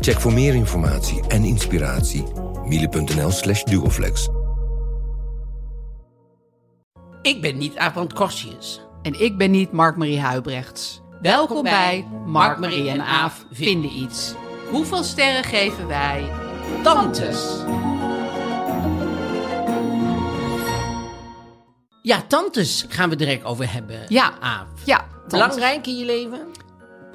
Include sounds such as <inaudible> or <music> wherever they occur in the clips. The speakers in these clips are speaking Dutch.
Check voor meer informatie en inspiratie miele.nl slash duoflex. Ik ben niet Abrand Korsjes. En ik ben niet Mark-Marie Huibrechts. Welkom bij Mark-Marie en Aaf vinden iets. Hoeveel sterren geven wij? Tantes. Ja, tantes gaan we direct over hebben. Ja. Aaf. Ja, tantes. Belangrijk in je leven?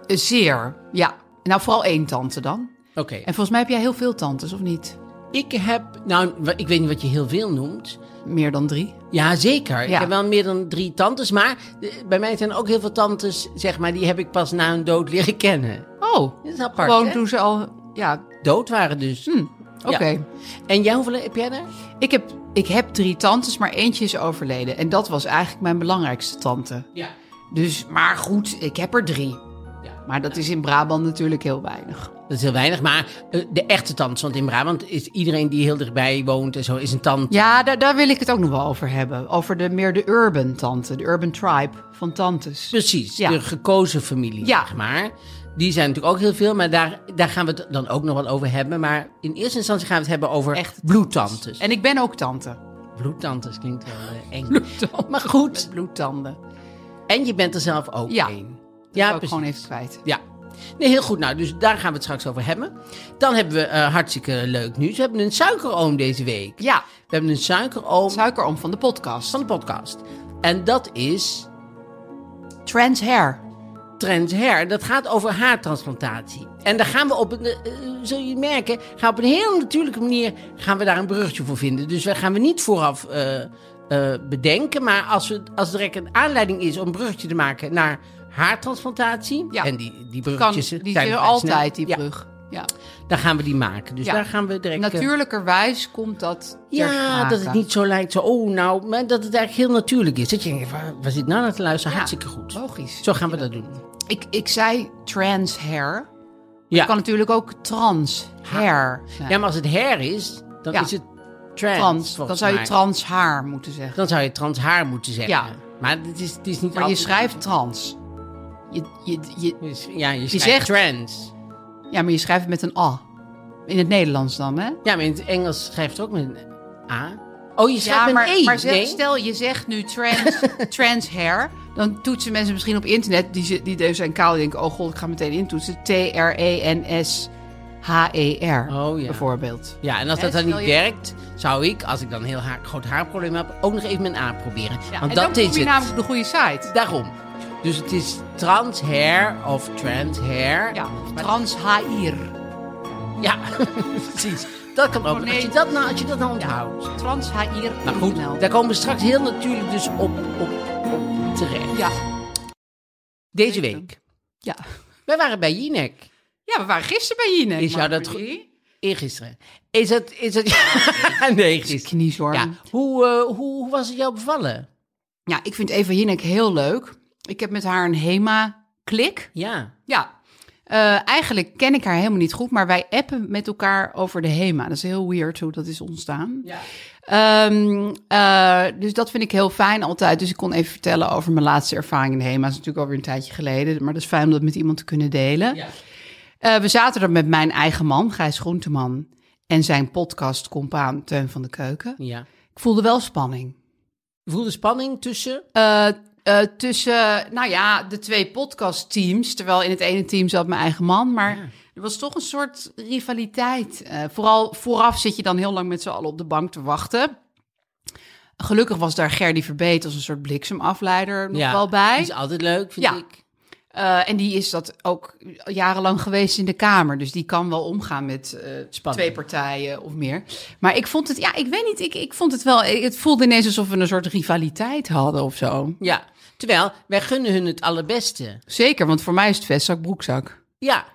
Eh, Zeer, ja. Nou, vooral één tante dan. Oké. En volgens mij heb jij heel veel tantes, of niet? Ik heb, nou, ik weet niet wat je heel veel noemt. Meer dan drie? Ja, zeker. Ik heb wel meer dan drie tantes, maar eh, bij mij zijn ook heel veel tantes, zeg maar, die heb ik pas na hun dood leren kennen. Oh, Dat is apart, gewoon hè? toen ze al... Ja, Dood waren dus. hm, oké. Ja. En jij, hoeveel heb jij er? Ik, heb, ik heb drie tantes, maar eentje is overleden. En dat was eigenlijk mijn belangrijkste tante. Ja. Dus, maar goed, ik heb er drie. Maar dat is in Brabant natuurlijk heel weinig. Dat is heel weinig, maar eh, de echte tantes, want in Brabant is iedereen die heel dichtbij woont en zo, is een tante. Ja, daar, daar wil ik het ook nog wel over hebben. Over de, meer de urban tante, de urban tribe van tantes. Precies, Ja. de gekozen familie, Ja. zeg maar. Die zijn natuurlijk ook heel veel, maar daar, daar gaan we het dan ook nog wel over hebben. Maar in eerste instantie gaan we het hebben over Echte bloedtantes. En ik ben ook tante. Bloedtantes klinkt wel eh, eng. Maar goed, Bloedtanden. en je bent er zelf ook Ja. een. Ja, ik precies. gewoon even kwijt. Ja. Nee, heel goed. Nou, dus daar gaan we het straks over hebben. Dan hebben we eh, hartstikke leuk nieuws. We hebben een suikeroom deze week. Ja, We hebben een suikeroom suikeroom van de podcast. van de podcast. En dat is Trans Hair. Trends Hair. Dat gaat over haartransplantatie. En daar gaan we op een, eh, eh, zul je merken, gaan we op een heel natuurlijke manier gaan we daar een bruggetje voor vinden. Dus daar gaan we niet vooraf bedenken. Maar als, we, als er direct een aanleiding is om een bruggetje te maken naar haartransplantatie. Ja. En die, die Kan, bruggetjes die zijn er altijd, snel. die brug. Ja. dan gaan we die maken. Dus Ja. daar gaan we direct... eh, Natuurlijkerwijs komt dat Ja, dat het niet zo lijkt zo, oh nou, maar dat het eigenlijk heel natuurlijk is. Dat je denkt, waar, waar zit nou naar te luisteren? Hartstikke goed. Logisch. Zo gaan we dat doen. Ik, ik zei trans hair. Ja. Het kan natuurlijk ook trans hair zijn. ja, maar als het hair is, dan is het trans. trans. Dan zou je trans haar moeten zeggen. Dan zou je trans haar moeten zeggen. Ja. Maar het is, het is niet Maar je schrijft trans. Je, je, je, Je Ja, je, zegt- trans. ja, maar je schrijft het met een A. In het Nederlands dan, hè? Ja, maar in het Engels schrijft het ook met een A. Oh, je schrijft Ja, met maar, een E. maar zeg- nee? stel je zegt nu trans, <laughs> trans hair. Dan toetsen mensen misschien op internet, die, die dus zijn kaal, die denken, oh god, ik ga meteen intoetsen. T-R-E-N-S-H-E-R, Oh ja. bijvoorbeeld. Ja, en als dat dan niet je- werkt, zou ik, als ik dan een heel haar, groot haarprobleem heb, ook nog even een A proberen. Ja, Want en dat dan kom is je het. namelijk op de goede site. Daarom. Dus het is trans hair of trans hair. Ja, trans hair. Ja, <laughs> precies. Dat kan ook. Oh, nee. Als je dat nou, als je dat nou onthoudt. Trans hair. Nou goed, daar komen we straks heel natuurlijk dus op, op, op terecht. Ja. Deze week. Ja. Wij waren bij Jinek. ja, we waren gisteren bij Jinek. Is jou dat Mark-Marie. Eergisteren. Is het... Is het <laughs> nee, gisteren. Kniezorm. Ja. Ja. Hoe, eh, hoe, hoe was het jou bevallen? ik vind Eva Jinek heel leuk. Ik heb met haar een HEMA-klik. Ja. Ja. Eh, eigenlijk ken ik haar helemaal niet goed, maar wij appen met elkaar over de HEMA. Dat is heel weird hoe dat is ontstaan. Ja. Ehm, eh, dus dat vind ik heel fijn altijd. Dus ik kon even vertellen over mijn laatste ervaring in de HEMA. Dat is natuurlijk alweer een tijdje geleden, maar dat is fijn om dat met iemand te kunnen delen. Ja. Eh, we zaten er met mijn eigen man, Gijs Groenteman, en zijn podcast-compaan Teun van de Keuken. ja. Ik voelde wel spanning. Voelde spanning tussen... Eh, tussen, nou ja, de twee podcastteams. Terwijl in het ene team zat mijn eigen man. Maar Er was toch een soort rivaliteit. Eh, vooral vooraf zit je dan heel lang met z'n allen op de bank te wachten. Gelukkig was daar Gerdy Verbeet als een soort bliksemafleider nog wel bij. Is altijd leuk, vind Ja. ik. Eh, en die is dat ook jarenlang geweest in de Kamer. Dus die kan wel omgaan met Spannend. twee partijen of meer. Maar ik vond het, ja, ik weet niet, ik, ik vond het wel... Het voelde ineens alsof we een soort rivaliteit hadden of zo. Ja. Terwijl, wij gunnen hun het allerbeste. Zeker, want voor mij is het vestzak broekzak. Ja.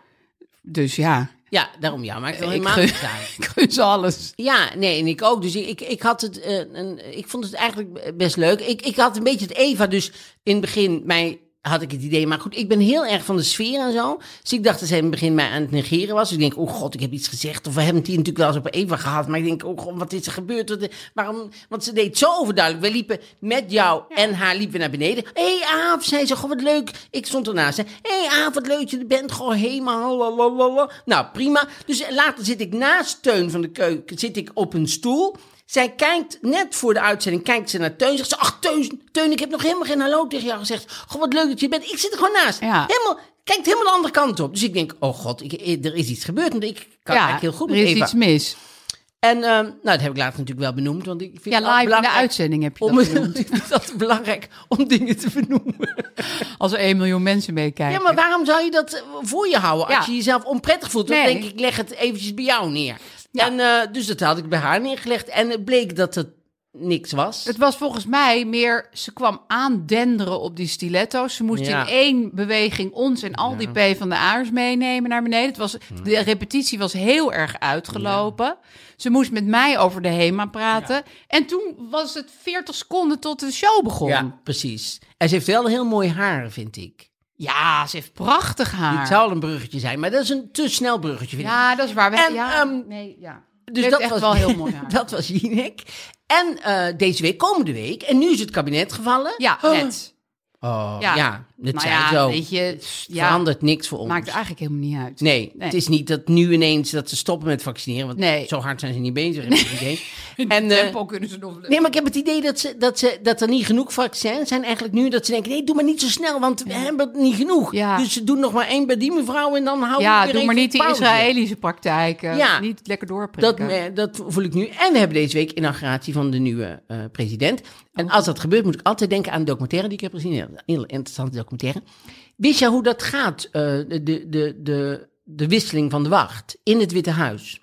Dus ja, Ja, daarom ja. Maar ik wil Ik helemaal gun- <laughs> ik gun ze alles. Ja, nee, en ik ook. Dus ik, ik, ik had het, eh, een, ik vond het eigenlijk best leuk. Ik, ik had een beetje het Eva, dus in het begin mij had ik het idee. Maar goed, ik ben heel erg van de sfeer en zo. Dus ik dacht dat zij in het begin mij aan het negeren was. Dus ik denk, oh god, ik heb iets gezegd. Of we hebben het hier natuurlijk wel eens op Eva gehad. Maar ik denk, oh god, wat is er gebeurd? Wat, waarom? Want ze deed zo overduidelijk. We liepen met jou en haar liepen naar beneden. Hé, hey, Aaf, zei ze, goh, wat leuk. Ik stond ernaast. Hé, hey, Aaf, wat leuk je er bent. Goh, helemaal, lalalala. Nou, prima. Dus later zit ik naast Teun van de keuken, zit ik op een stoel. Zij kijkt, net voor de uitzending, kijkt ze naar Teun. Zegt ze, ach Teun, Teun, ik heb nog helemaal geen hallo tegen jou gezegd. Goh, wat leuk dat je bent. Ik zit er gewoon naast. Ja. Helemaal, kijkt helemaal de andere kant op. Dus ik denk, oh god, ik, er is iets gebeurd. Want ik kan eigenlijk heel goed er met is Eva. iets mis. En ehm, nou, dat heb ik later natuurlijk wel benoemd. Want ik vind Ja, live in de belangrijk uitzending heb je Om, dat benoemd. <laughs> ik vind altijd belangrijk om dingen te benoemen. <laughs> Als er 1 miljoen mensen meekijken. Ja, maar waarom zou je dat eh, voor je houden als Ja. je jezelf onprettig voelt? Dan Nee. denk ik, leg het eventjes bij jou neer. Ja. En eh, dus dat had ik bij haar neergelegd. En het bleek dat het niks was. Het was volgens mij meer, ze kwam aandenderen op die stiletto's. Ze moest Ja. in één beweging ons en al die P van de A's meenemen naar beneden. Het was, de repetitie was heel erg uitgelopen. Ze moest met mij over de HEMA praten. En toen was het 40 seconden tot de show begon. Ja, Ja, precies. En ze heeft wel heel mooi haar, vind ik. Ze heeft prachtig haar. Het zou een bruggetje zijn, maar dat is een te snel bruggetje, vind ik. Ja, dat is waar. We, En, ja, ehm, nee, ja. Dus dat echt was wel heel <laughs> mooi haar. dat was Jinek. En eh, deze week, komende week, en nu is het kabinet gevallen. Ja, net. <gasps> Oh, Ja. ja, het Nou zijn ja, zo. weet je, Het ja, verandert niks voor ons. maakt eigenlijk helemaal niet uit. Nee, Nee. het is niet dat nu ineens dat ze stoppen met vaccineren. Want Nee. zo hard zijn ze niet bezig. het idee. <laughs> In En, eh, tempo kunnen ze nog... Nee, maar ik heb het idee dat, ze, dat, ze, dat er niet genoeg vaccins zijn. Eigenlijk nu dat ze denken, nee, doe maar niet zo snel, want we hebben het niet genoeg. Dus ze doen nog maar één bij die mevrouw en dan houden we Ja, weer doe maar niet die. Israëlische praktijken. Ja. Niet lekker Dat, doorprikken. eh, dat voel ik nu. En we hebben deze week inauguratie van de nieuwe eh, president. En Oh. als dat gebeurt, moet ik altijd denken aan een documentaire die ik heb gezien. Heel interessante documentaire. Wist je hoe dat gaat, eh, de, de, de, de, de wisseling van de wacht in het Witte Huis?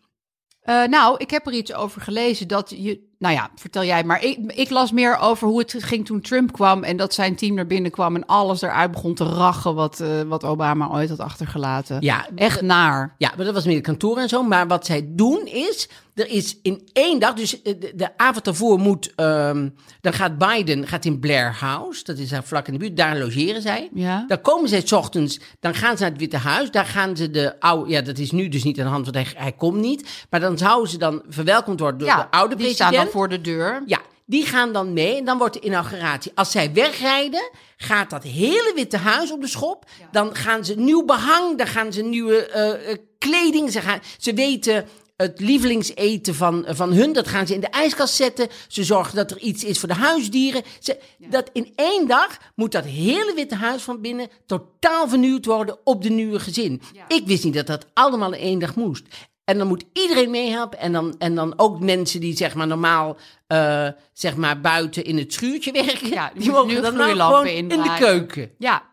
Eh, nou, ik heb er iets over gelezen dat je... Nou ja, vertel jij maar. Ik, ik las meer over hoe het ging toen Trump kwam... en dat zijn team naar binnen kwam en alles eruit begon te rachen... wat, eh, wat Obama ooit had achtergelaten. Ja, Echt naar. Ja, maar dat was meer de kantoor en zo. Maar wat zij doen is, er is in één dag, dus eh, de, de avond daarvoor moet, ehm, dan gaat Biden gaat in Blair House, dat is daar vlak in de buurt, daar logeren zij. Ja. Dan komen zij 's ochtends, dan gaan ze naar het Witte Huis, daar gaan ze de oude, ja dat is nu dus niet aan de hand, want hij, hij komt niet. Maar dan zouden ze dan verwelkomd worden door Ja, de oude die president. staan dan voor de deur. Ja, die gaan dan mee en dan wordt de inauguratie. Als zij wegrijden, gaat dat hele Witte Huis op de schop. Dan gaan ze nieuw behang, dan gaan ze nieuwe eh, eh, kleding. Ze, gaan, ze weten het lievelingseten van, van hun, dat gaan ze in de ijskast zetten. Ze zorgen dat er iets is voor de huisdieren. Ze, Dat in één dag moet dat hele Witte Huis van binnen totaal vernieuwd worden op de nieuwe gezin. Ik wist niet dat dat allemaal in één dag moest. En dan moet iedereen meehelpen. En dan, en dan ook mensen die zeg maar normaal eh, zeg maar buiten in het schuurtje werken. Ja, die die mogen dan nou gewoon in de keuken. Ja,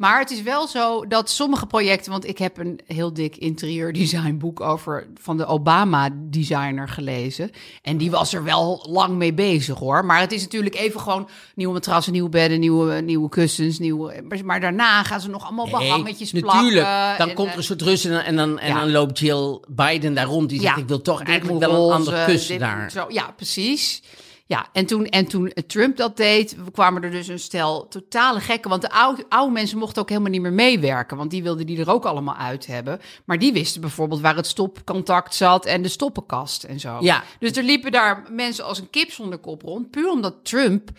maar het is wel zo dat sommige projecten, want ik heb een heel dik interieurdesignboek over van de Obama-designer gelezen. En die was er wel lang mee bezig hoor. Maar het is natuurlijk even gewoon nieuwe matrassen, nieuwe bedden, nieuwe, nieuwe kussens, nieuwe. maar- daarna gaan ze nog allemaal behangetjes Nee, plakken. natuurlijk. Dan en, komt er eh, een soort rust en dan, en dan, en dan loopt Jill Biden daar rond. Die zegt, ik wil toch eigenlijk wel een ander kussen dit daar. Zo, ja, precies. Ja, en toen, en toen Trump dat deed, kwamen er dus een stel totale gekken. Want de oude, oude mensen mochten ook helemaal niet meer meewerken. Want die wilden die er ook allemaal uit hebben. Maar die wisten bijvoorbeeld waar het stopcontact zat en de stoppenkast en zo. Ja. Dus er liepen daar mensen als een kip zonder kop rond. Puur omdat Trump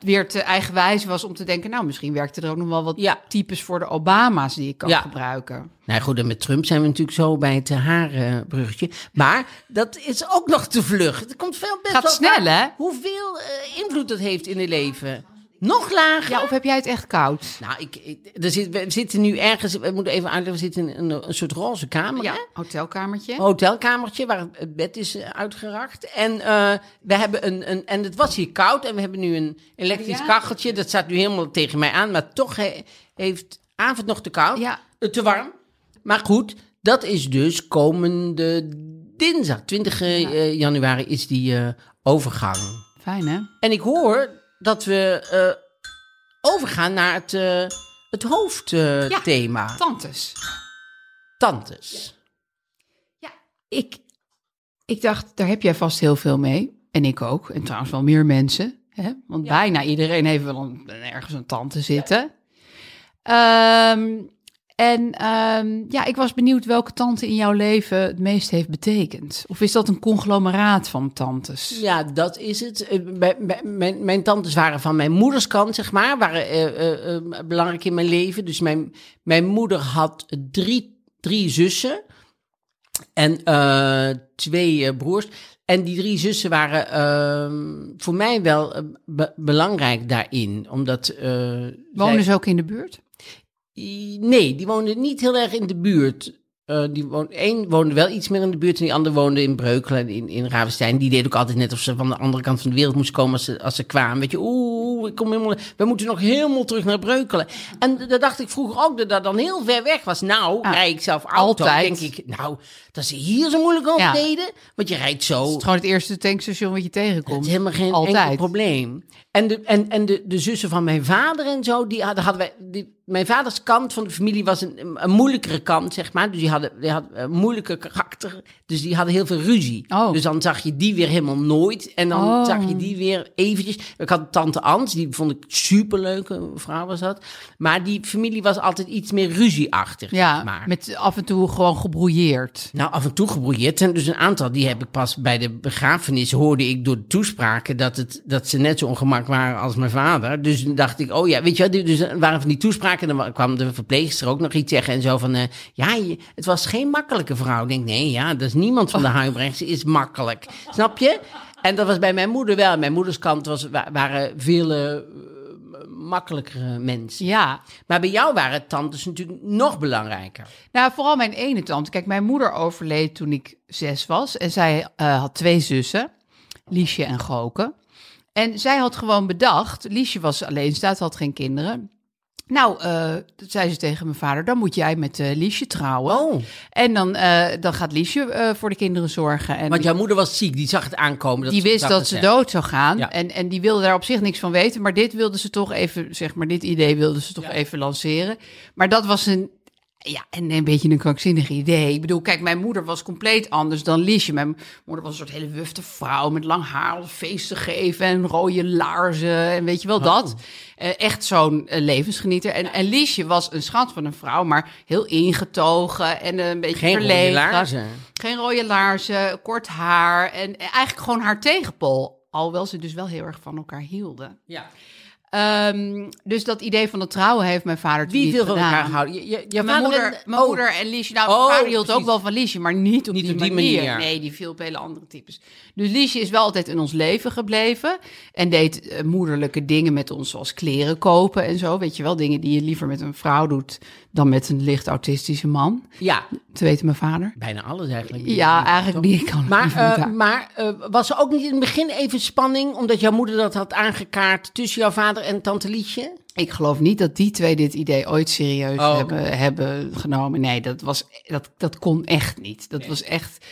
weer te eigenwijs was om te denken... nou, misschien werkte er ook nog wel wat Ja. types voor de Obama's die ik kan Ja. gebruiken. Nou goed, en met Trump zijn we natuurlijk zo bij het haarbruggetje. Maar dat is ook nog te vlug. Het komt veel best Gaat wel snel, hè? Hoeveel eh, invloed dat heeft in het leven. Nog lager? Ja, of heb jij het echt koud? Nou, ik, ik- er zit, we zitten nu ergens, we moeten even uitleggen, we zitten in een, een soort roze kamer, hè? Ja, hotelkamertje. Hotelkamertje waar het bed is eh, uitgeracht. En eh, we hebben een, een, en het was hier koud en we hebben nu een elektrisch Ja. kacheltje. Dat staat nu helemaal tegen mij aan, maar toch he- heeft avond nog te koud, Ja. te warm. Maar goed, dat is dus komende dinsdag, 20 eh, januari is die eh, overgang. Fijn, hè? En ik hoor dat we eh, overgaan naar het, eh, het hoofdthema. Tantes. Tantes. Ja, ik, ik dacht, daar heb jij vast heel veel mee. En ik ook. En trouwens wel meer mensen. Hè? Want bijna iedereen heeft wel een, ergens een tante zitten. Ehm, en ehm, ja, ik was benieuwd welke tante in jouw leven het meest heeft betekend. Of is dat een conglomeraat van tantes? Ja, dat is het. Eh, Mijn, mijn tantes waren van mijn moeders kant, zeg maar, waren eh, eh, belangrijk in mijn leven. Dus mijn, mijn moeder had drie, drie zussen en twee broers. En die drie zussen waren ehm, voor mij wel be- belangrijk daarin. Omdat. Wonen zij- ze ook in de buurt? Nee, die woonden niet heel erg in de buurt. Eh die woonde, één woonde wel iets meer in de buurt en die ander woonde in Breukelen en in, in Ravenstein. Die deed ook altijd net of ze van de andere kant van de wereld moest komen als ze, als ze kwamen. Weet je, oeh, ik kom helemaal, we moeten nog helemaal terug naar Breukelen. En d- dat dacht ik vroeger ook, dat dat dan heel ver weg was. Nou, Ah, rijd ik zelf auto, altijd. denk ik, nou, dat ze hier zo moeilijk over Ja. deden. Want je rijdt zo. Het is gewoon het eerste tankstation wat je tegenkomt. is helemaal geen Altijd. enkel probleem. En, de, en, en de, de zussen van mijn vader en zo, die hadden, hadden wij. Die, mijn vaders kant van de familie was een, een moeilijkere kant, zeg maar. Dus die hadden, die hadden een moeilijke karakter. Dus die hadden heel veel ruzie. Oh. Dus dan zag je die weer helemaal nooit. En dan Oh. zag je die weer eventjes. Ik had tante Ans, die vond ik superleuke vrouw was dat. Maar die familie was altijd iets meer ruzieachtig. Ja, maar. met af en toe gewoon gebrouilleerd. Nou, af en toe gebrouilleerd. En dus een aantal, die heb ik pas bij de begrafenis, hoorde ik door de toespraken dat, het, dat ze net zo waren als mijn vader. Dus dacht ik, oh ja, weet je wel, dus waren van die toespraken. En dan kwam de verpleegster ook nog iets zeggen en zo van, eh, ja, je- het was geen makkelijke vrouw. Ik denk, nee, ja, dat is niemand van de Huibrechts is makkelijk. Snap je? En dat was bij mijn moeder wel. Mijn moeders kant was, wa- waren vele eh, makkelijkere mensen. Ja, Maar bij jou waren tantes natuurlijk nog belangrijker. Nou, vooral mijn ene tante. Kijk, mijn moeder overleed toen ik zes was. En zij eh, had twee zussen, Liesje en Goke. En zij had gewoon bedacht, Liesje was alleenstaand, had geen kinderen. Nou, eh, zei ze tegen mijn vader, dan moet jij met eh, Liesje trouwen. Oh. En dan, eh, dan gaat Liesje voor de kinderen zorgen. En Want jouw moeder was ziek, die zag het aankomen. Dat die wist dat ze zeggen. dood zou gaan. Ja. En, en die wilde daar op zich niks van weten. Maar dit wilde ze toch even, zeg maar, dit idee wilde ze toch even lanceren. Maar dat was een, ja, een, een beetje een krankzinnig idee. Ik bedoel, kijk, mijn moeder was compleet anders dan Liesje. Mijn moeder was een soort hele wufte vrouw met lang haar feesten geven en rode laarzen en weet je wel dat. Eh, echt zo'n eh, levensgenieter. En, en Liesje was een schat van een vrouw, maar heel ingetogen en een beetje Geen rode verlegen. laarzen. Geen rode laarzen, kort haar en eigenlijk gewoon haar tegenpol. Alhoewel ze dus wel heel erg van elkaar hielden. Ja. Ehm, dus dat idee van het trouwen heeft mijn vader toen Wie niet wil van gedaan. elkaar houden? Je, je, je Mijn, moeder, en- mijn oh, moeder en Liesje. Nou, Oh, mijn vader hield ook wel van Liesje, maar niet op Niet die, op die manier. manier. Nee, die viel op hele andere types. Dus Liesje is wel altijd in ons leven gebleven. En deed eh, moederlijke dingen met ons, zoals kleren kopen en zo. Weet je wel, dingen die je liever met een vrouw doet dan met een licht autistische man. Ja, Te weten mijn vader. bijna alles eigenlijk. Ja, eigenlijk die kan Maar, eh, maar eh, was er ook niet in het begin even spanning, omdat jouw moeder dat had aangekaart tussen jouw vader en tante Liesje? Ik geloof niet dat die twee dit idee ooit serieus Oh, hebben, hebben genomen. Nee, dat, was, dat, dat kon echt niet. Dat was echt...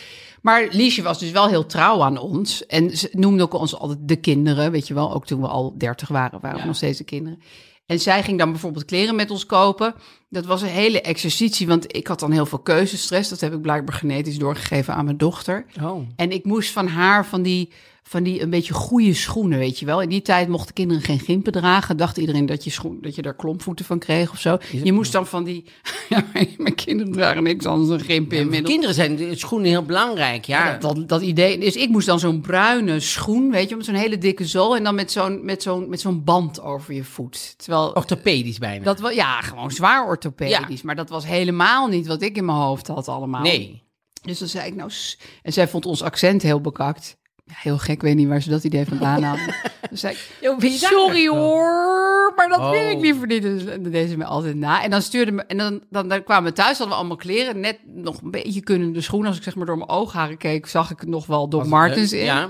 Maar Liesje was dus wel heel trouw aan ons. En ze noemde ook ons altijd de kinderen, weet je wel. Ook toen we al dertig waren, waren we nog steeds de kinderen. En zij ging dan bijvoorbeeld kleren met ons kopen. Dat was een hele exercitie, want ik had dan heel veel keuzestress. Dat heb ik blijkbaar genetisch doorgegeven aan mijn dochter. Oh. En ik moest van haar van die, van die een beetje goede schoenen, weet je wel. In die tijd mochten kinderen geen gimpen dragen. Dacht iedereen dat je, schoen, dat je daar klompvoeten van kreeg of zo. Je moest dan van die... <laughs> Ja, mijn kinderen dragen niks anders dan gimpen inmiddels. kinderen zijn schoenen heel belangrijk, ja. Dat, dat, dat idee. Dus ik moest dan zo'n bruine schoen, weet je, met zo'n hele dikke zool. En dan met zo'n, met zo'n, met zo'n band over je voet. Terwijl Orthopedisch bijna. dat ja, gewoon zwaar orthopedisch. Maar dat was helemaal niet wat ik in mijn hoofd had allemaal. nee. Dus dan zei ik nou... En zij vond ons accent heel bekakt. Heel gek, weet niet waar ze dat idee vandaan hadden. <laughs> Dus zei ik, sorry hoor, maar dat Oh. weet ik niet voor dit. Dus dat deed ze me altijd na. En dan stuurde me, en dan, dan, dan kwamen we thuis, hadden we allemaal kleren. Net nog een beetje kunnen de schoenen. Als ik zeg maar door mijn oogharen keek, zag ik nog wel Doc Martens in. Ja.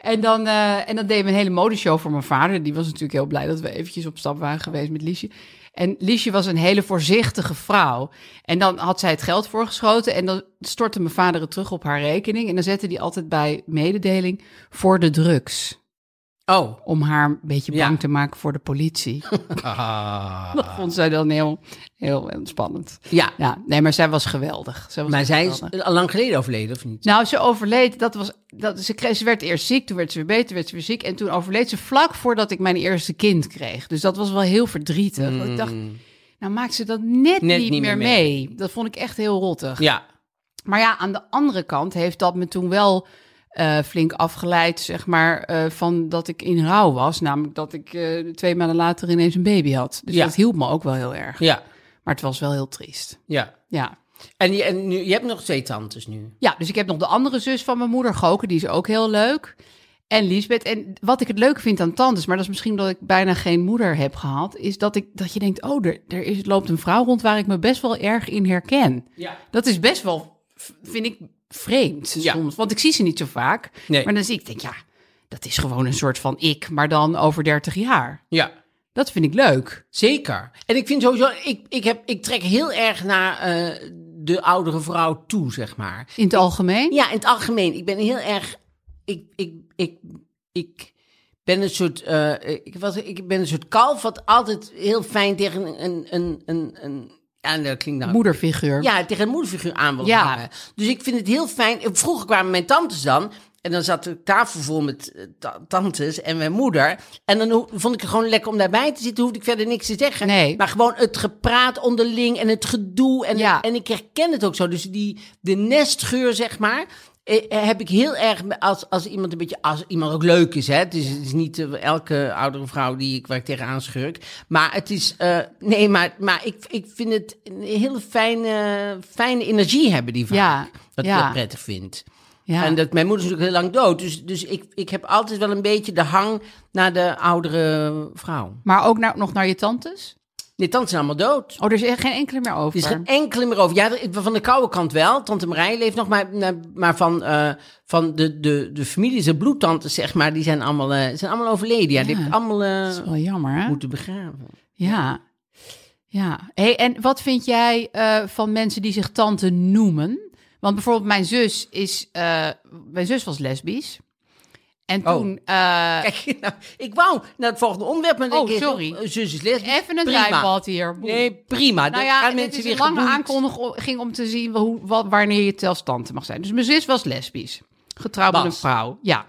En dan, eh, en dan deden we een hele modeshow voor mijn vader. Die was natuurlijk heel blij dat we eventjes op stap waren geweest met Liesje. En Liesje was een hele voorzichtige vrouw. En dan had zij het geld voorgeschoten en dan stortte mijn vader het terug op haar rekening. En dan zette die altijd bij mededeling voor de drugs. Oh. Om haar een beetje Ja. bang te maken voor de politie. <laughs> <laughs> Dat vond zij dan heel, heel spannend. Ja. Ja, nee, maar zij was geweldig. Zij was Maar zij is al lang geleden overleden, of niet? Nou, ze overleed. Dat was, dat, ze, kreeg, ze werd eerst ziek, toen werd ze weer beter, werd ze weer ziek. En toen overleed ze vlak voordat ik mijn eerste kind kreeg. Dus dat was wel heel verdrietig. Ik dacht, nou maakt ze dat net, Net niet, niet meer meer mee. Dat vond ik echt heel rottig. Ja. Maar ja, aan de andere kant heeft dat me toen wel eh, flink afgeleid, zeg maar, eh, van dat ik in rouw was. Namelijk dat ik eh, twee maanden later ineens een baby had. Dus Ja. dat hielp me ook wel heel erg. Ja. Maar het was wel heel triest. Ja. Ja. En, je, en nu, je hebt nog twee tantes nu. Ja, dus ik heb nog de andere zus van mijn moeder, Goke, die is ook heel leuk. En Lisbeth. En wat ik het leuke vind aan tantes, maar dat is misschien omdat ik bijna geen moeder heb gehad, is dat, ik, dat je denkt, oh, er, er is, loopt een vrouw rond waar ik me best wel erg in herken. Ja. Dat is best wel, vind ik, vreemd Ja. soms. Want ik zie ze niet zo vaak. Nee. Maar dan zie ik, denk ja, dat is gewoon een soort van ik, maar dan over 30 jaar. Ja. Dat vind ik leuk. Zeker. En ik vind sowieso, ik, ik, heb, ik trek heel erg naar eh, de oudere vrouw toe, zeg maar. In het algemeen. Ja, in het algemeen. Ik ben heel erg. Ik, ik, ik, ik ben een soort. eh, ik, was, ik ben een soort kalf wat altijd heel fijn tegen een. een, een, een, ja, dat klinkt nou. Moederfiguur. Ja, tegen een moederfiguur aan wil Ja. hangen. Dus ik vind het heel fijn. Vroeger kwamen mijn tantes dan. En dan zat de tafel vol met eh, ta- tantes en mijn moeder. En dan vond ik het gewoon lekker om daarbij te zitten. Hoefde ik verder niks te zeggen. Nee. Maar gewoon het gepraat onderling en het gedoe. En, Ja. en ik herken het ook zo. Dus die, de nestgeur, zeg maar. Eh, eh, Heb ik heel erg als, als iemand een beetje, als iemand ook leuk is. Hè? Het, is het is niet eh, elke oudere vrouw die ik, waar ik tegenaan schurk. Maar het is, nee, maar, maar ik, ik vind het een hele fijne, fijne energie hebben die vaak. Ja, ik ja. wel prettig vind. Ja. En dat, mijn moeder is natuurlijk heel lang dood. Dus, dus ik, ik heb altijd wel een beetje de hang naar de oudere vrouw. Maar ook nou, nog naar je tantes? Nee, tantes zijn allemaal dood. Oh, er is geen enkele meer over. Er is geen enkele meer over. Ja, van de koude kant wel. Tante Marij leeft nog, maar, maar- maar van, eh, van de, de, de familie, zijn bloedtantes, zeg maar, die zijn allemaal, eh, zijn allemaal overleden. Ja, die Ja. heb ik allemaal eh, Dat is wel jammer, hè? moeten begraven. Ja. Ja. Hey, en wat vind jij van mensen die zich tante noemen? Want bijvoorbeeld mijn zus is... mijn zus was lesbisch. En Oh. toen... eh, Kijk, <laughs> nou, ik wou naar het volgende onderwerp, maar Oh, ik, sorry. oh, zus is lesbisch. even een drijfbad hier. Nee, prima. Nou ja, mensen is weer een lange geboeid. aankondiging om te zien hoe, wat, wanneer je zelfs tante mag zijn. Dus mijn zus was lesbisch. Getrouwd met een vrouw. Ja.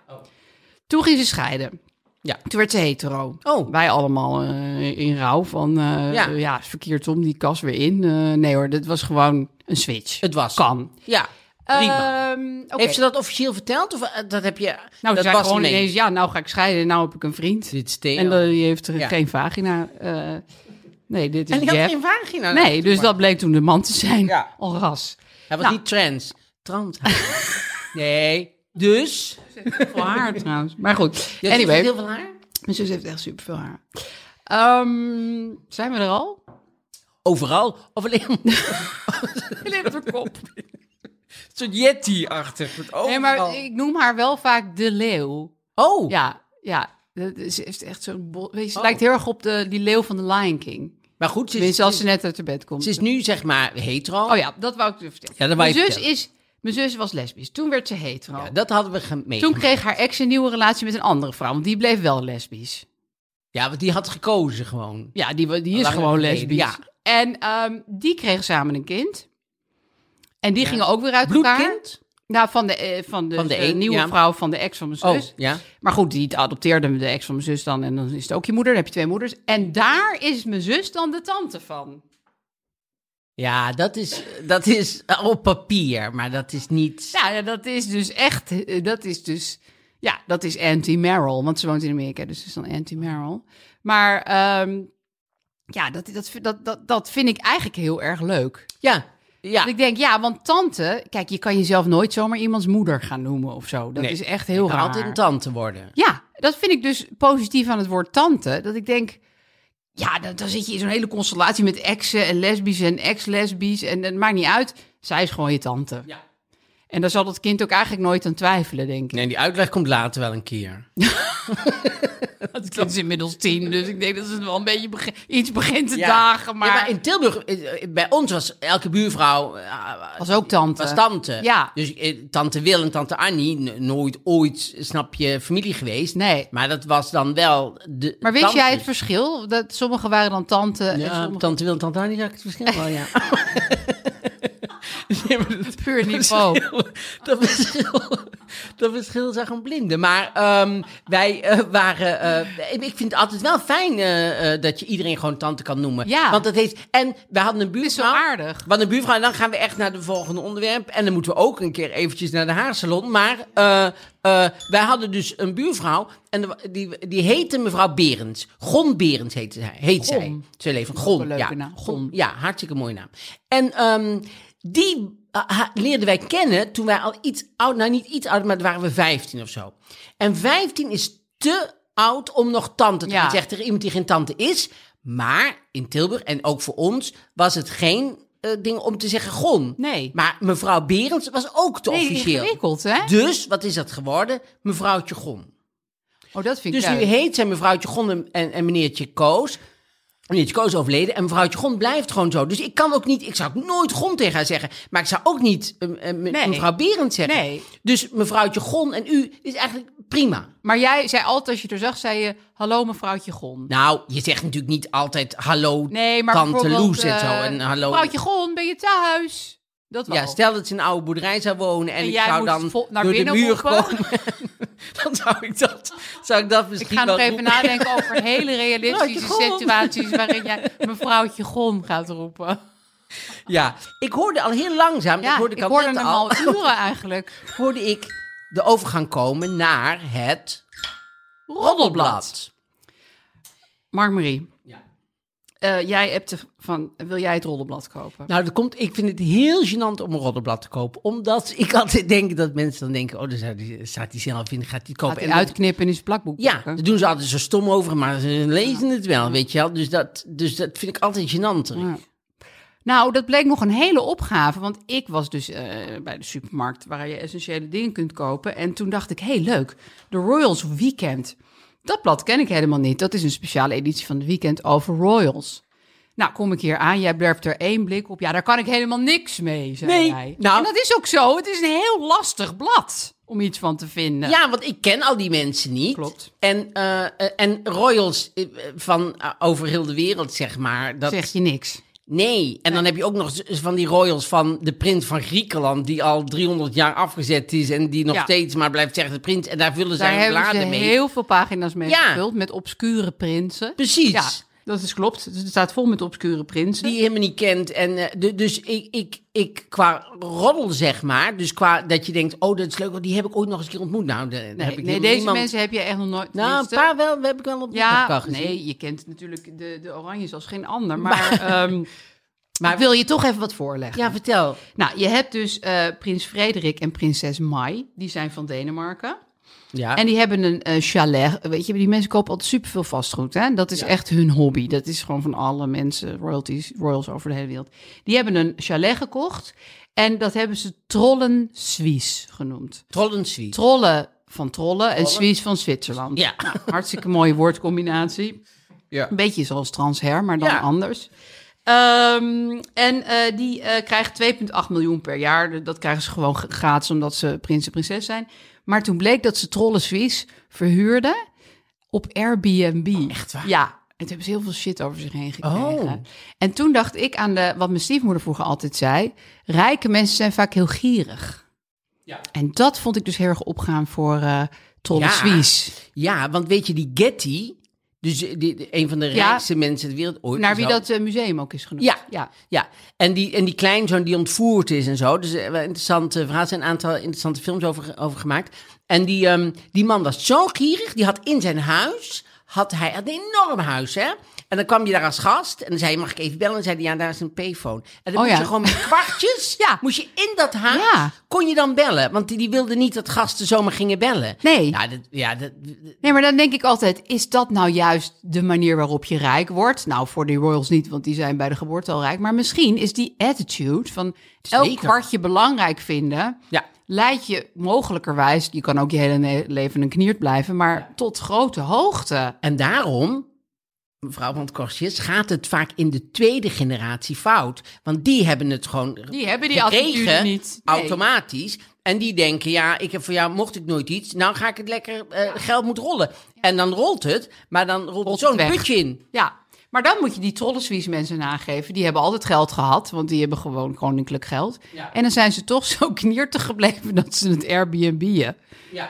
Toen ging ze scheiden. Ja. Toen werd ze hetero. Oh. Wij allemaal eh, in rouw van, eh, Ja. ja. verkeerd om, die kas weer in. Nee hoor, dit was gewoon een switch. Het was. Kan. Ja, prima. Ehm. Heeft ze dat officieel verteld? Of eh, dat heb je... Nou, dat ze zei was gewoon ineens. ja, nou ga ik scheiden en nou heb ik een vriend. Dit is Theo. En dan, die heeft er Ja. geen vagina. eh, nee, dit is En die had Jeff. geen vagina. Nee, dus dat bleek toen de man te zijn. Ja. Al ras. Hij was Nou. niet trans. Trans. <laughs> nee. Dus... Veel haar trouwens. Maar goed. Je anyway, heel veel haar? mijn zus heeft echt super veel haar. Ehm, zijn we er al? Overal. Of alleen een <laughs> Alleen op de kop. Soort Yeti-achtig. Nee, maar ik noem haar wel vaak de leeuw. Oh. Ja, ja. Is, ze heeft echt zo'n... bol- weet je, Ze Oh. lijkt heel erg op de, die leeuw van de Lion King. Maar goed, ze is, als ze, net uit de bed komt. ze is nu zeg maar hetero. Oh ja, dat wou ik je vertellen. Ja, dat wou mijn, zus is, mijn zus was lesbisch. Toen werd ze hetero. Ja, dat hadden we gemeen. Toen kreeg haar ex een nieuwe relatie met een andere vrouw. Want die bleef wel lesbisch. Ja, want die had gekozen gewoon. Ja, die, die is gewoon lesbisch. ja. En ehm, die kregen samen een kind. En die gingen ook weer uit elkaar. Bloedkind? Nou, van de, eh, van de, Van de eh, een, nieuwe ja. vrouw van de ex van mijn Oh, zus. ja. Maar goed, die adopteerde de ex van mijn zus dan. En dan is het ook je moeder. Dan heb je twee moeders. En daar is mijn zus dan de tante van. Ja, dat is, dat is op papier, maar dat is niet... Ja, dat is dus echt... eh, Dat is dus... Ja, dat is Auntie Merrill. Want ze woont in Amerika, dus is dan Auntie Merrill. Maar ehm, ja, dat, dat, dat, dat, dat vind ik eigenlijk heel erg leuk. Ja, Ja. Dat ik denk, ja, want tante... Kijk, je kan jezelf nooit zomaar iemands moeder gaan noemen of zo. Dat Nee, is echt heel raar. altijd een tante worden. Ja, dat vind ik dus positief aan het woord tante. Dat ik denk, ja, dan, dan zit je in zo'n hele constellatie met exen en lesbisch en ex-lesbisch. En het maakt niet uit. Zij is gewoon je tante. Ja. En daar zal dat kind ook eigenlijk nooit aan twijfelen, denk ik. Nee, die uitleg komt later wel een keer. <laughs> Het kind is inmiddels tien, dus ik denk dat het wel een beetje beg- iets begint te Ja. dagen. Maar, Ja, maar in Tilburg, eh, bij ons was elke buurvrouw... eh, was ook tante. was tante. Ja. Dus eh, tante Wil en tante Annie, nooit ooit, snap je, familie geweest. Nee. Maar dat was dan wel de Maar weet jij het verschil? Dat sommigen waren dan tante en Ja, sommigen tante Wil en tante Annie zag ik het verschil wel, ja. <laughs> <laughs> Nee, maar dat- puur niveau. dat verschil, dat verschil zag een blinde. Maar ehm, wij eh, waren. eh, ik vind het altijd wel fijn eh, dat je iedereen gewoon tante kan noemen. Ja. Want dat heeft. En we hadden een is zo buurvrouw. aardig. We hadden een buurvrouw en dan gaan we echt naar de volgende onderwerp. En dan moeten we ook een keer eventjes naar de haarsalon. Maar eh, eh, wij hadden dus een buurvrouw. En de- die, die heette mevrouw Berends. Gon Berends heette zij. Heet zij. Gon. Ze leven Gon. leuke ja. naam. Gon. Gon. Ja, hartstikke mooie naam. En ehm, die ha- leerden wij kennen toen wij al iets oud, nou niet iets ouder, maar toen waren we 15 of zo. En 15 is te oud om nog tante te Ja. zeggen tegen iemand die geen tante is. Maar in Tilburg en ook voor ons was het geen eh, ding om te zeggen gon. Nee. Maar mevrouw Berends was ook te Nee, officieel. ingewikkeld, hè? Dus wat is dat geworden? Mevrouwtje Gon. Oh, dat vind ik Dus nu leuk. heet zij mevrouwtje Gon en, en meneertje Koos. Meneertje Koos is overleden en mevrouwtje Gon blijft gewoon zo. Dus ik kan ook niet, ik zou ook nooit Gon tegen haar zeggen. Maar ik zou ook niet eh, eh, me- Nee. mevrouw Berend zeggen. Nee. Dus mevrouwtje Gon en u is eigenlijk prima. Maar jij zei altijd, als je er zag, zei je... Hallo mevrouwtje Gon. Nou, je zegt natuurlijk niet altijd hallo Nee, maar tante Loes en zo. eh, En hallo. Mevrouwtje Gon, ben je thuis? Dat. Ja, stel dat ze in een oude boerderij zou wonen en, En ik zou dan naar door de binnen muur komen. <laughs> <laughs> dan zou ik dat, zou ik dat Ik misschien ga wel nog even roepen. nadenken over <laughs> hele realistische Gon. situaties... waarin jij mevrouwtje Gon gaat roepen. Ja, ik hoorde al heel langzaam, Ja, dat hoorde ik ik, hoorde hem al, al <laughs> uren eigenlijk. hoorde ik de overgang komen naar het roddelblad. Mark-Marie, Ja. Eh, jij hebt van... Wil jij het rollenblad kopen? Nou, dat komt, ik vind het heel gênant om een roddelblad te kopen. Omdat ik altijd denk dat mensen dan denken... oh, dan staat die zelf in, gaat die kopen. Gaat hij En dan- uitknippen in zijn plakboek Ja, daar doen ze altijd zo stom over, maar ze lezen het wel, weet je wel. Dus dat, dus dat vind ik altijd gênant. Ja. Nou, dat bleek nog een hele opgave. Want ik was dus eh, bij de supermarkt waar je essentiële dingen kunt kopen. En toen dacht ik, hey, leuk. De Royals Weekend. Dat blad ken ik helemaal niet. Dat is een speciale editie van de weekend over Royals. Nou, kom ik hier aan. Jij werpt er één blik op. Ja, daar kan ik helemaal niks mee, zei Nee, hij. nou- En dat is ook zo. Het is een heel lastig blad om iets van te vinden. Ja, want ik ken al die mensen niet. Klopt. En, eh, eh, en royals eh, van over heel de wereld, zeg maar. Dat, Zeg je niks. Nee, en dan heb je ook nog van die royals van de prins van Griekenland... die al 300 jaar afgezet is en die nog Ja. steeds maar blijft zeggen... de prins, en daar vullen Daar zij hebben ze bladen mee. heel veel pagina's mee Ja. gevuld met obscure prinsen. Precies. Ja, dat is klopt. Het staat vol met obscure prinsen. Die je helemaal niet kent. En, eh, de- dus ik, ik, ik, qua roddel, zeg maar... dus qua dat je denkt, oh, dat is leuk... want die heb ik ooit nog eens een keer ontmoet. Nou, Nee, heb ik nee deze niemand- mensen heb je echt nog nooit. Nou, een paar wel, heb ik wel op Ja, gezien. nee, je kent natuurlijk de, de Oranjes als geen ander. Maar, ehm, <laughs> Maar- ik wil je toch even wat voorleggen. Ja, vertel. Nou, je hebt dus eh, prins Frederik en prinses Mai. Die zijn van Denemarken. Ja. En die hebben een eh, chalet. Weet je, die mensen kopen altijd superveel vastgoed. Hè? Dat is echt hun hobby. Dat is gewoon van alle mensen, royalties, royals over de hele wereld. Die hebben een chalet gekocht. En dat hebben ze Trollen Suisse genoemd. Trollensweet. Trollen van Trollen en Suisse van Zwitserland. Ja. Nou, <laughs> hartstikke mooie woordcombinatie. Ja. Een beetje zoals transher, maar dan Ja. anders. Ehm, en eh, die eh, krijgen 2,8 miljoen per jaar. Dat krijgen ze gewoon gratis omdat ze prins en prinses zijn. Maar toen bleek dat ze Trollen Suisse verhuurden op Airbnb. Echt waar? Ja. En toen hebben ze heel veel shit over zich heen gekregen. Oh. En toen dacht ik aan de, wat mijn stiefmoeder vroeger altijd zei. Rijke mensen zijn vaak heel gierig. Ja. En dat vond ik dus heel erg opgaan voor eh Trollen Ja. Suisse. Ja, want weet je, die Getty... dus die, die- een van de Ja. rijkste mensen ter wereld ooit... Naar wie zo. dat eh, museum ook is genoemd. Ja. ja. Ja, en die, en die kleinzoon die ontvoerd is en zo. Dus eh, wel interessant eh, verhaal. Er zijn een aantal interessante films over, over gemaakt. En die, ehm, die man was zo gierig. Die had in zijn huis, had hij had een enorm huis, hè. En dan kwam je daar als gast en dan zei je, mag ik even bellen? En zei hij, ja, daar is een payphone. En dan Oh moest ja. je gewoon met <laughs> kwartjes, Ja. moest je in dat huis, Ja. kon je dan bellen. Want die, die wilden niet dat gasten zomaar gingen bellen. Nee. Ja, dat, ja dat, Nee, maar dan denk ik altijd, is dat nou juist de manier waarop je rijk wordt? Nou, voor die royals niet, want die zijn bij de geboorte al rijk. Maar misschien is die attitude van elk Zeker. kwartje belangrijk vinden... ja. leidt je mogelijkerwijs, je kan ook je hele leven een kniert blijven... maar tot grote hoogte. En daarom, mevrouw van Korsjes, gaat het vaak in de tweede generatie fout. Want die hebben het gewoon Die hebben die gekregen, niet. Nee. automatisch. En die denken, ja, ik heb voor jou, mocht ik nooit iets, nou ga ik het lekker, eh, geld moet rollen. En dan rolt het, maar dan rolt, Rolt zo'n putje in. Ja, maar dan moet je die trollenswies mensen nageven. Die hebben altijd geld gehad, want die hebben gewoon koninklijk geld. Ja. En dan zijn ze toch zo <laughs> kniertig gebleven dat ze het Airbnb'en. Ja.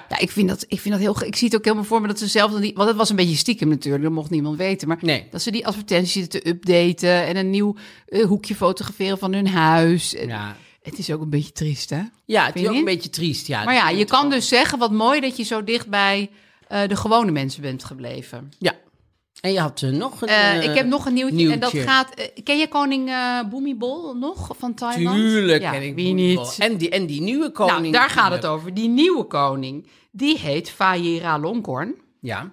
Ja, ik vind dat, ik vind dat heel... Ik zie het ook helemaal voor me dat ze zelf... dan die- Want het was een beetje stiekem natuurlijk, dat mocht niemand weten. Maar Nee. dat ze die advertenties zitten te updaten... en een nieuw eh, hoekje fotograferen van hun huis. En Ja. Het is ook een beetje triest, hè? Ja, het is ook een beetje triest. Ja, Maar ja, Dat je kan dus zeggen, wat mooi dat je zo dicht bij eh, de gewone mensen bent gebleven. Ja. En je had eh, nog een... Eh, eh, ik heb nog een nieuwtje, en dat gaat... eh, ken je koning eh Bhumibol nog van Thailand? Tuurlijk ja, ken ik wie Boemibol. niet? En die, en die nieuwe koning. nou, daar gaat het over. Die nieuwe koning, die heet Vajira Longkorn. Ja.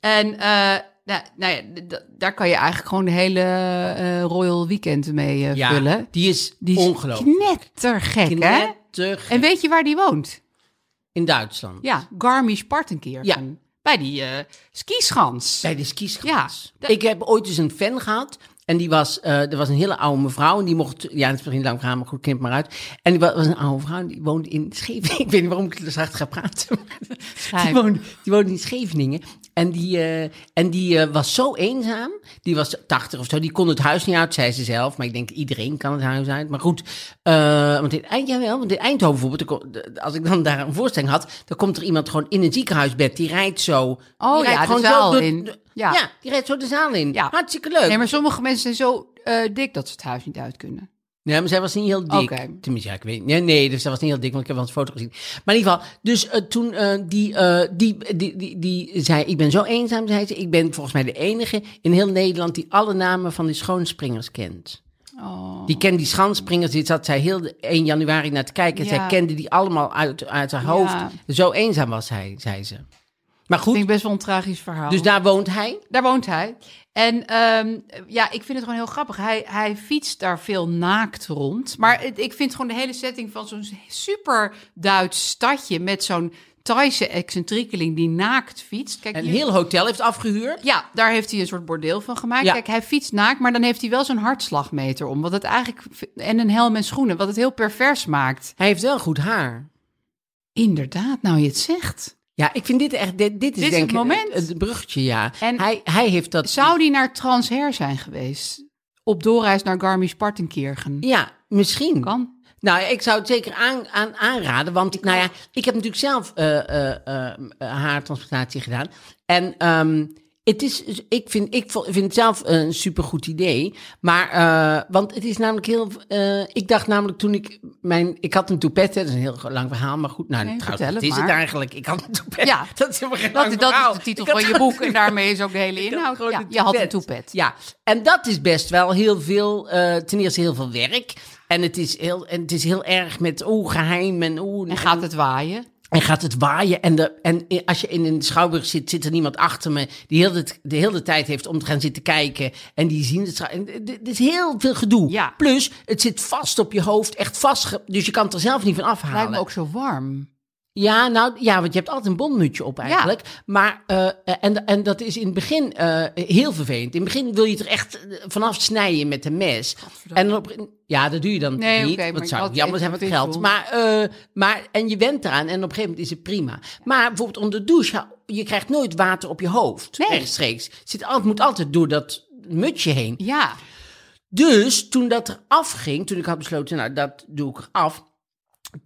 En eh, nou, nou ja, daar kan je eigenlijk gewoon de hele eh, Royal Weekend mee eh, ja, vullen. die is Die is ongelooflijk. knettergek, hè? Knettergek. En weet je waar die woont? In Duitsland. Ja, Garmisch-Partenkirchen. Ja. Bij die skischans. Bij de skischans. Ja, Ik heb ooit eens een fan gehad. En die was, eh er was een hele oude mevrouw. En die mocht, ja, het is misschien lang gaan, maar goed, knip maar uit. En die wa- was een oude vrouw. En die woonde in Scheveningen. <laughs> Ik weet niet waarom ik er zacht ga praten. Die woonde, die woonde in Scheveningen. En die, eh, en die eh, was zo eenzaam. Die was 80 of zo. Die kon het huis niet uit, zei ze zelf. Maar ik denk, iedereen kan het huis uit. Maar goed, eh, want in Eind, jawel, want in Eindhoven bijvoorbeeld, de- als ik dan daar een voorstelling had, dan komt er iemand gewoon in een ziekenhuisbed. Die rijdt zo. Oh die rijdt ja, de gewoon zaal door- in. Ja. ja. die rijdt zo de zaal in. Ja. Hartstikke leuk. Nee, maar sommige mensen zijn zo dik dat ze het huis niet uit kunnen. Nee, maar zij was niet heel dik. Tenminste, ja, ik weet Nee, nee, dus zij was niet heel dik, want ik heb wel eens een foto gezien. Maar in ieder geval, dus eh, toen eh, die, eh, die, die, die, die zei, ik ben zo eenzaam, zei ze. Ik ben volgens mij de enige in heel Nederland die alle namen van die schoonspringers kent. Oh. Die kent die schanspringers, die zat zij heel de 1 januari naar te kijken. En Ja. zij kende die allemaal uit, uit haar hoofd. Ja. Zo eenzaam was hij, zei ze. Maar goed, vind ik best wel een tragisch verhaal. dus daar woont hij. Daar woont hij. En ehm, ja, ik vind het gewoon heel grappig. Hij, hij fietst daar veel naakt rond. Maar het- ik vind gewoon de hele setting van zo'n super Duits stadje... met zo'n Thaise excentriekeling die naakt fietst. Kijk, Een hier- heel hotel heeft afgehuurd. Ja, daar heeft hij een soort bordeel van gemaakt. Ja. Kijk, hij fietst naakt, maar dan heeft hij wel zo'n hartslagmeter om. Wat het eigenlijk... En een helm en schoenen, wat het heel pervers maakt. Hij heeft wel goed haar. Inderdaad, nou je het zegt. Ja, ik vind dit echt, dit, dit is is denk het ik moment. Het, het bruggetje, ja. En- hij, hij heeft dat... Zou die naar Transher zijn geweest? Op doorreis naar Garmisch-Partenkirchen? Ja, misschien. Kan. Nou, ik zou het zeker aan, aan, aanraden, want nou ja, ik heb natuurlijk zelf eh, eh, eh, eh, haartransplantatie gedaan. En ehm, het is, ik vind, ik vind het zelf een supergoed idee, maar, eh, want het is namelijk heel, eh, ik dacht namelijk toen ik mijn, ik had een toepet, dat is een heel lang verhaal, maar goed, nou, Nee, trouwens, het is het eigenlijk. Ik had een toepet. Ja. <laughs> dat is helemaal geen Dat, lang dat is de titel Ik van je boek en <laughs> daarmee is ook de hele inhoud. Ja, je had een toepet. Ja, en dat is best wel heel veel, eh, ten eerste heel veel werk. En het is heel, en het is heel erg met oeh, geheim en oeh. En gaat het waaien? En gaat het waaien. En, de, en als je in een schouwburg zit, zit er niemand achter me die heel de, de hele tijd heeft om te gaan zitten kijken. En die zien het. Het is heel veel gedoe. Ja. Plus, het zit vast op je hoofd, echt vast. Dus je kan het er zelf niet van Lijkt afhalen. me ook zo warm. Ja, nou ja, want je hebt altijd een bondmutsje op eigenlijk. Maar, eh, en, en dat is in het begin eh, heel vervelend. In het begin wil je het er echt eh, vanaf snijden met een mes. En dan op, ja, dat doe je dan Nee, niet. want zou jammer zijn met geld. Maar, eh, maar, en je went eraan en op een gegeven moment is het prima. Maar bijvoorbeeld onder de douche, je krijgt nooit water op je hoofd. Nee. Rechtstreeks. Het moet altijd door dat mutsje heen. Ja. Dus toen dat er afging, toen ik had besloten, nou, dat doe ik eraf.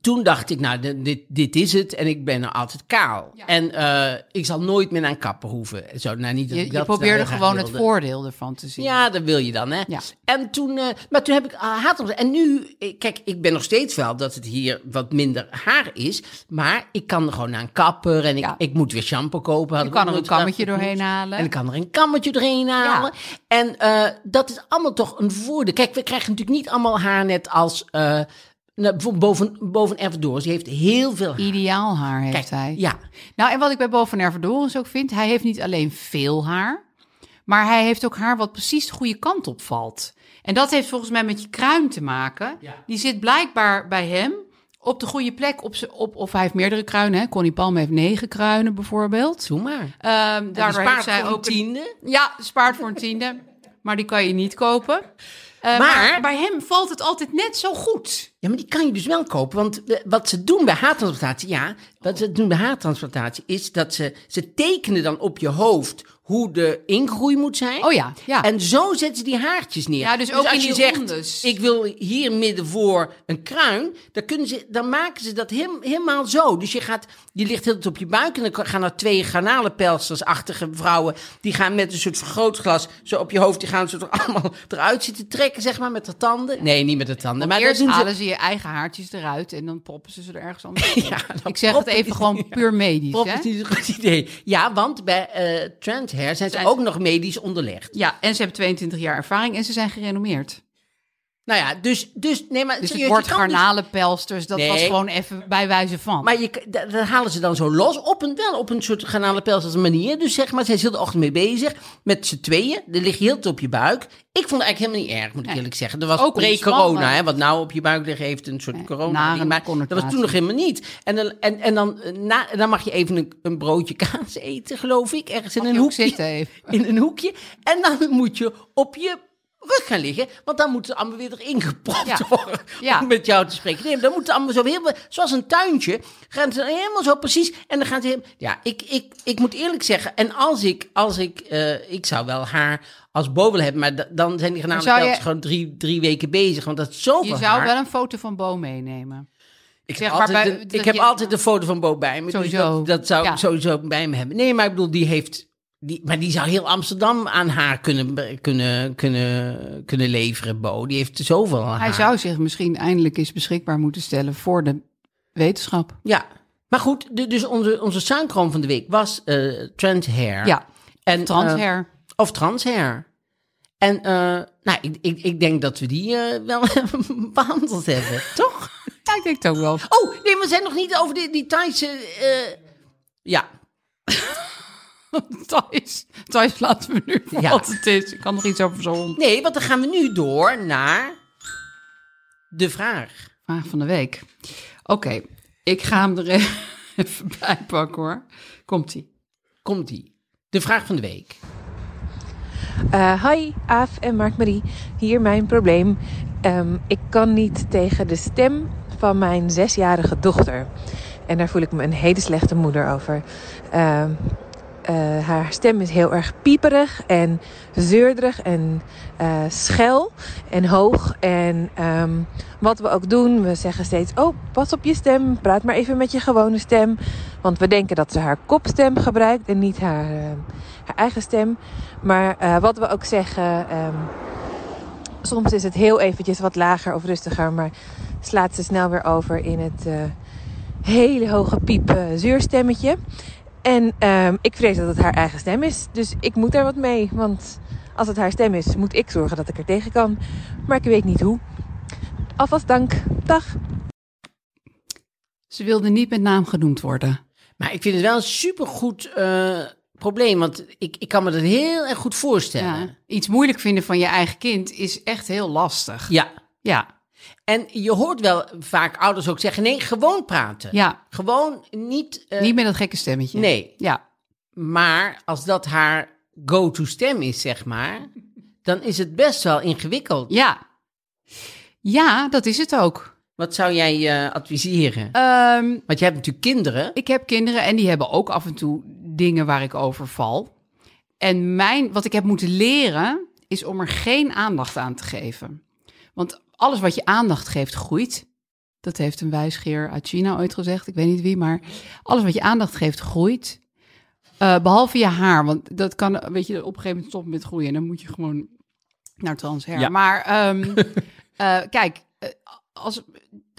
Toen dacht ik, nou, dit- dit, is het. En ik ben er altijd kaal. Ja. En eh, ik zal nooit meer naar een kapper hoeven. Zo, nou, niet dat Je, ik je dat probeerde graag gewoon het voordeel ervan te zien. Ja, dat wil je dan, hè? Ja. En toen, eh, maar toen heb ik haat op- En nu, eh, kijk, ik ben nog steeds wel dat het hier wat minder haar is. Maar ik kan er gewoon een kapper en ik, Ja. ik moet weer shampoo kopen. Had Je ik kan er een gedacht kammetje dat doorheen halen. En ik kan er een kammetje doorheen halen. En eh, dat is allemaal toch een voordeel. Kijk, we krijgen natuurlijk niet allemaal haar net als... nou, bijvoorbeeld boven, boven. Die heeft heel veel haar. Ideaal haar heeft Kijk, hij. ja. Nou, en wat ik bij Boven Ervedorens ook vind, hij heeft niet alleen veel haar, maar hij heeft ook haar wat precies de goede kant op valt. En dat heeft volgens mij met je kruin te maken. Ja. Die zit blijkbaar bij hem op de goede plek. Op, op, of hij heeft meerdere kruinen. Hè? Connie Palm heeft negen kruinen bijvoorbeeld. Doe maar. Ehm Daar heeft zij ook een- tiende. Ja, spaart voor een tiende. Maar die kan je niet kopen. Eh, maar, Maar- bij hem valt het altijd net zo goed. Ja, maar die kan je dus wel kopen. Want wat ze doen bij haartransplantatie, ja, wat ze doen bij haartransplantatie is dat ze, ze tekenen dan op je hoofd hoe de ingroei moet zijn. Oh ja, ja. En zo zetten ze die haartjes neer. Ja, dus ook als in je zegt, rondes. ik wil hier midden voor een kruin, dan, kunnen ze, dan maken ze dat helemaal zo. Dus je, gaat, je ligt heel op je buik en dan gaan er twee garnalenpelstersachtige vrouwen, die gaan met een soort vergrootglas zo op je hoofd, die gaan zo er <laughs> allemaal eruit zitten trekken, zeg maar, met de tanden. Nee, niet met de tanden. Maar dat Eerst doen ze halen ze je eigen haartjes eruit en dan proppen ze ze er ergens anders <laughs> in. Ja, dan Ik zeg het even gewoon <laughs> puur medisch. Hè? is niet een <laughs> goed idee. Ja, want bij eh Trend Hair zijn ze ook nog medisch onderlegd. Ja, en ze hebben 22 jaar ervaring en ze zijn gerenommeerd. Nou ja, dus, dus nee, maar Dus het woord je dus- garnalenpelsters, dat Nee. was gewoon even bij wijze van. Maar je, dat, dat halen ze dan zo los op een, wel op een soort garnalenpels manier. Dus zeg maar, zij is heel de ochtend mee bezig. Met z'n tweeën. Dan lig je heel te op je buik. Ik vond het eigenlijk helemaal niet erg, moet ik Nee. eerlijk zeggen. Dat was Ook pre-corona, hè. Wat nou op je buik liggen heeft een soort Nee, corona. nare ding, Maar dat was toen nog helemaal niet. En dan, en, en dan, eh, na, dan mag je even een, een broodje <laughs> kaas eten, geloof ik. Ergens in een hoekje. zitten even. in een hoekje. En dan moet je op je rug gaan liggen. Want dan moet het allemaal weer erin gepropt Ja. worden. Ja. Om met jou te spreken. Nee, dan moet het allemaal zo heel... Zoals een tuintje. Gaan ze helemaal zo precies. En dan gaan ze... helemaal- Ja, ik, ik, ik moet eerlijk zeggen. En als ik... Als ik, eh, ik zou wel haar als boven hebben. Maar da- dan zijn die genade je- gewoon drie, drie weken bezig. Want dat is zoveel Je zou haar. wel een foto van Bo meenemen. Ik zeg heb, maar altijd, bij- de- ik heb je- altijd de foto van Bo bij me. Sowieso. Dus dat, dat zou Ja. ik sowieso bij me hebben. Nee, maar ik bedoel, die heeft... Die, maar die zou heel Amsterdam aan haar kunnen, kunnen, kunnen, kunnen leveren, Bo. Die heeft zoveel haar. Hij zou zich misschien eindelijk eens beschikbaar moeten stellen voor de wetenschap. Ja. Maar goed, de- dus onze, onze suinkroon van de week was eh trend hair. Ja, en, trans eh, hair. of trans hair. En eh, nou, ik, ik, ik denk dat we die wel <laughs> behandeld hebben, <laughs> toch? Ja, ik denk het ook wel. Oh, nee, we zijn nog niet over Thaise... eh, ja, <laughs> <laughs> Thijs, Thijs laten we nu voor Ja. wat het is. Ik kan nog iets over zo'n hond. Nee, want dan gaan we nu door naar de vraag. Vraag van de week. Oké, ik ga hem er even <laughs> bij pakken hoor. Komt-ie. Komt-ie. De vraag van de week. Eh hi, Aaf en Mark-Marie. Hier mijn probleem. Ehm, ik kan niet tegen de stem van mijn zesjarige dochter. En daar voel ik me een hele slechte moeder over. Ehm, eh, haar stem is heel erg pieperig en zeurderig en eh, schel en hoog. En ehm, wat we ook doen, we zeggen steeds: Oh, pas op je stem, praat maar even met je gewone stem. Want we denken dat ze haar kopstem gebruikt en niet haar, eh, haar eigen stem. Maar eh, wat we ook zeggen, ehm, soms is het heel eventjes wat lager of rustiger, maar slaat ze snel weer over in het hele hoge piep zuurstemmetje. En ehm, ik vrees dat het haar eigen stem is, dus ik moet er wat mee. Want als het haar stem is, moet ik zorgen dat ik er tegen kan. Maar ik weet niet hoe. Alvast dank. Dag. Ze wilde niet met naam genoemd worden. Maar ik vind het wel een supergoed eh probleem, want ik, ik kan me dat heel erg goed voorstellen. Ja. Iets moeilijk vinden van je eigen kind is echt heel lastig. Ja. Ja, En je hoort wel vaak ouders ook zeggen, nee, gewoon praten. ja. Gewoon niet... eh, niet met dat gekke stemmetje. Nee, Ja, maar als dat haar go-to stem is, zeg maar, dan is het best wel ingewikkeld. ja. Ja, dat is het ook. Wat zou jij eh, adviseren? Ehm, Want je hebt natuurlijk kinderen. ik heb kinderen en die hebben ook af en toe dingen waar ik over val. En mijn, wat ik heb moeten leren, is om er geen aandacht aan te geven. Want alles wat je aandacht geeft, groeit. Dat heeft een wijsgeer uit China ooit gezegd. Ik weet niet wie, maar alles wat je aandacht geeft, groeit. Eh, behalve je haar, want dat kan, weet je, op een gegeven moment stoppen met groeien. En dan moet je gewoon naar transher. Ja. Maar ehm, <laughs> eh, kijk, eh, als,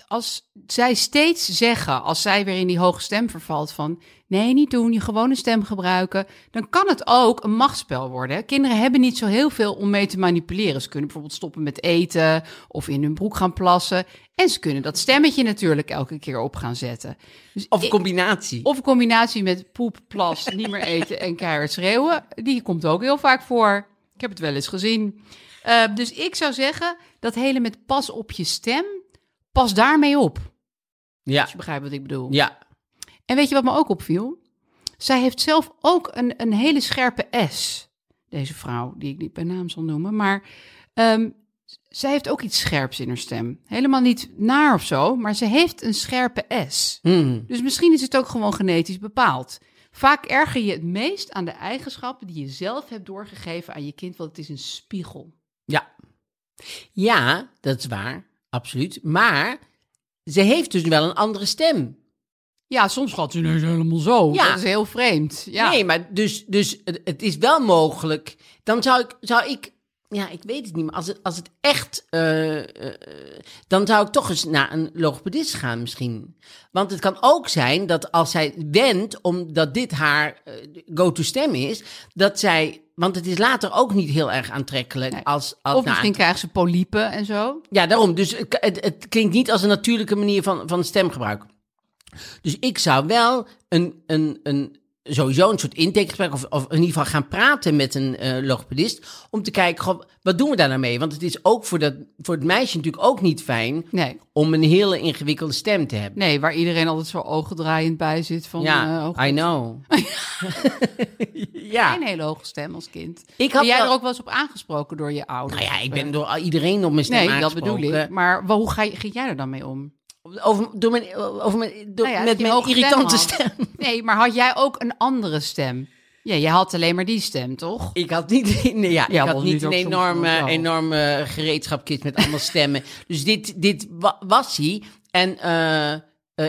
als zij steeds zeggen, als zij weer in die hoge stem vervalt van... nee, niet doen, je gewone stem gebruiken... dan kan het ook een machtsspel worden. Kinderen hebben niet zo heel veel om mee te manipuleren. Ze kunnen bijvoorbeeld stoppen met eten of in hun broek gaan plassen. En ze kunnen dat stemmetje natuurlijk elke keer op gaan zetten. Dus Of een combinatie. of een combinatie met poep, plas, niet meer eten en keihard schreeuwen. Die komt ook heel vaak voor. Ik heb het wel eens gezien. Eh, dus ik zou zeggen, dat hele met pas op je stem, pas daarmee op. ja. Als je begrijpt wat ik bedoel. Ja. En weet je wat me ook opviel? Zij heeft zelf ook een, een hele scherpe S. Deze vrouw, die ik niet bij naam zal noemen. Maar ehm, zij heeft ook iets scherps in haar stem. Helemaal niet naar of zo, maar ze heeft een scherpe S. Hmm. Dus misschien is het ook gewoon genetisch bepaald. Vaak erger je het meest aan de eigenschappen die je zelf hebt doorgegeven aan je kind, want het is een spiegel. Ja. Ja, dat is waar. Absoluut. Maar ze heeft dus wel een andere stem. Ja, soms gaat ze ineens helemaal zo. Ja. Dat is heel vreemd. Ja. Nee, maar dus, dus het, het is wel mogelijk. Dan zou ik, zou ik ja, ik weet het niet, maar als het, als het echt, eh, eh, dan zou ik toch eens naar een logopedist gaan misschien. Want het kan ook zijn dat als zij wendt, omdat dit haar eh, go-to stem is, dat zij, want het is later ook niet heel erg aantrekkelijk Nee. als, als Of nou, misschien krijgen ze polypen en zo. ja, daarom. Dus het, het, het klinkt niet als een natuurlijke manier van, van stemgebruik. Dus ik zou wel een, een, een, sowieso een soort intakegesprek... Of, of in ieder geval gaan praten met een eh, logopedist... om te kijken, goh, wat doen we daar nou mee? Want het is ook voor, dat, voor het meisje natuurlijk ook niet fijn... Nee, om een hele ingewikkelde stem te hebben. nee waar iedereen altijd zo oogdraaiend bij zit. Van, ja, eh, oh. I know. <laughs> <laughs> ja, Geen hele hoge stem als kind. ik had Ben jij wel- er ook wel eens op aangesproken door je ouders? Nou ja, ik ben door iedereen op mijn stem Nee, dat aangesproken. bedoel ik. Maar hoe ga je, ging jij er dan mee om? Over, door mijn, over mijn, door, Nou ja, met mijn irritante stem stem. Nee, maar had jij ook een andere stem? Ja, je had alleen maar die stem, toch? Ik had niet, <laughs> nee, ja, Ja, ik had niet een enorme, enorme gereedschapkist met allemaal stemmen. Dus dit, dit wa- was hij. En eh, eh,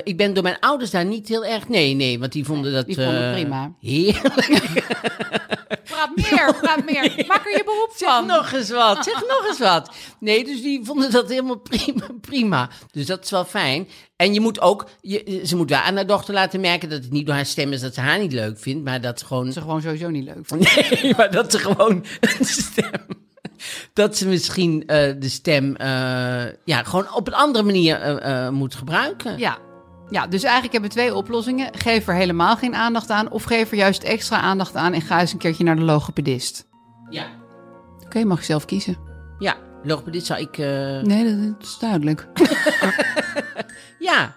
ik ben door mijn ouders daar niet heel erg... Nee, nee, want die vonden dat... die vonden eh, prima. Heerlijk. <laughs> Praat meer, praat meer. <laughs> Maak er je beroep Zeg van. nog eens wat, zeg nog eens wat. Nee, dus die vonden dat helemaal <laughs> prima, prima. Dus dat is wel fijn. En je moet ook... Je, ze moet wel aan haar dochter laten merken dat het niet door haar stem is dat ze haar niet leuk vindt. Maar dat gewoon... Dat ze gewoon sowieso niet leuk vinden. <laughs> Nee, maar dat ze gewoon een stem. Dat ze misschien eh, de stem eh, ja, gewoon op een andere manier eh, eh, moet gebruiken. Ja. Ja, dus eigenlijk hebben we twee oplossingen. Geef er helemaal geen aandacht aan. Of geef er juist extra aandacht aan en ga eens een keertje naar de logopedist. Ja, Oké, mag je zelf kiezen. ja logopedist zou ik. eh, Nee, dat, dat is duidelijk. <laughs> Ja,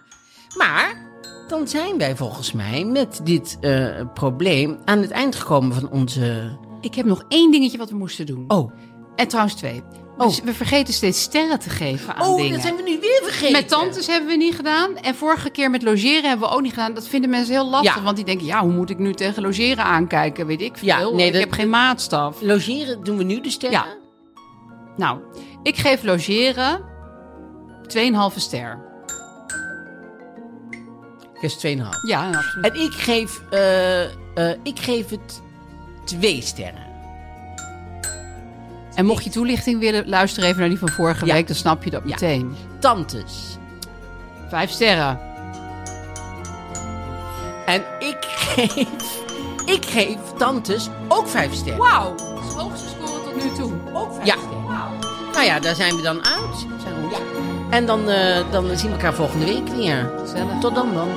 maar dan zijn wij volgens mij met dit eh, probleem aan het eind gekomen van onze. Ik heb nog één dingetje wat we moesten doen. Oh, En trouwens twee. Oh. Dus we vergeten steeds sterren te geven aan oh dingen. dat zijn we nu weer vergeten. Met tantes hebben we niet gedaan. En vorige keer met logeren hebben we ook niet gedaan. Dat vinden mensen heel lastig. Ja. Want die denken, ja, hoe moet ik nu tegen logeren aankijken? Weet ik veel. Ja, nee, ik dat- heb geen maatstaf. Logeren doen we nu de sterren? Ja. Nou, ik geef logeren 2,5 ster. Ik is 2,5. Ja, absoluut. En ik geef, eh, eh, ik geef het twee sterren. En mocht je toelichting willen, luister even naar die van vorige Ja. week. Dan snap je dat Ja. meteen. Tantes. Vijf sterren. En ik geef, ik geef tantes ook vijf sterren. Wauw, dat is hoogste score tot nu toe. Ook vijf ja. sterren. Nou ja, daar zijn we dan uit. Zijn we- Ja. En dan, eh, dan zien we elkaar volgende week weer. Tot dan dan.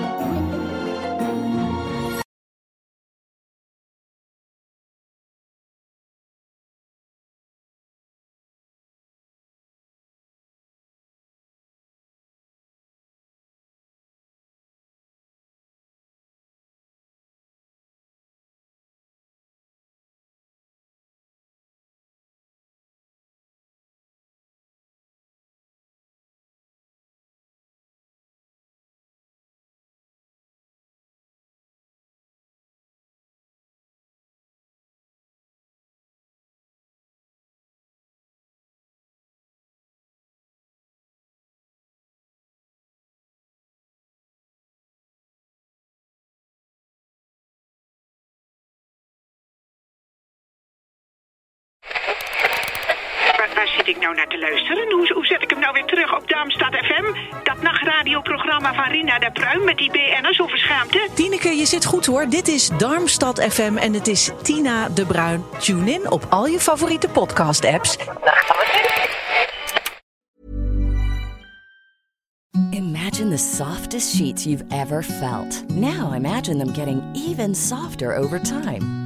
Waar zit ik nou naar te luisteren? Hoe, hoe zet ik hem nou weer terug op Darmstad FM? Dat nachtradioprogramma van Rina de Pruim met die BN'ers over schaamte? Tineke, je zit goed hoor. Dit is Darmstad FM en het is Tina de Bruin. Tune in op al je favoriete podcast-apps. Imagine the softest sheets you've ever felt. Now imagine them getting even softer over time.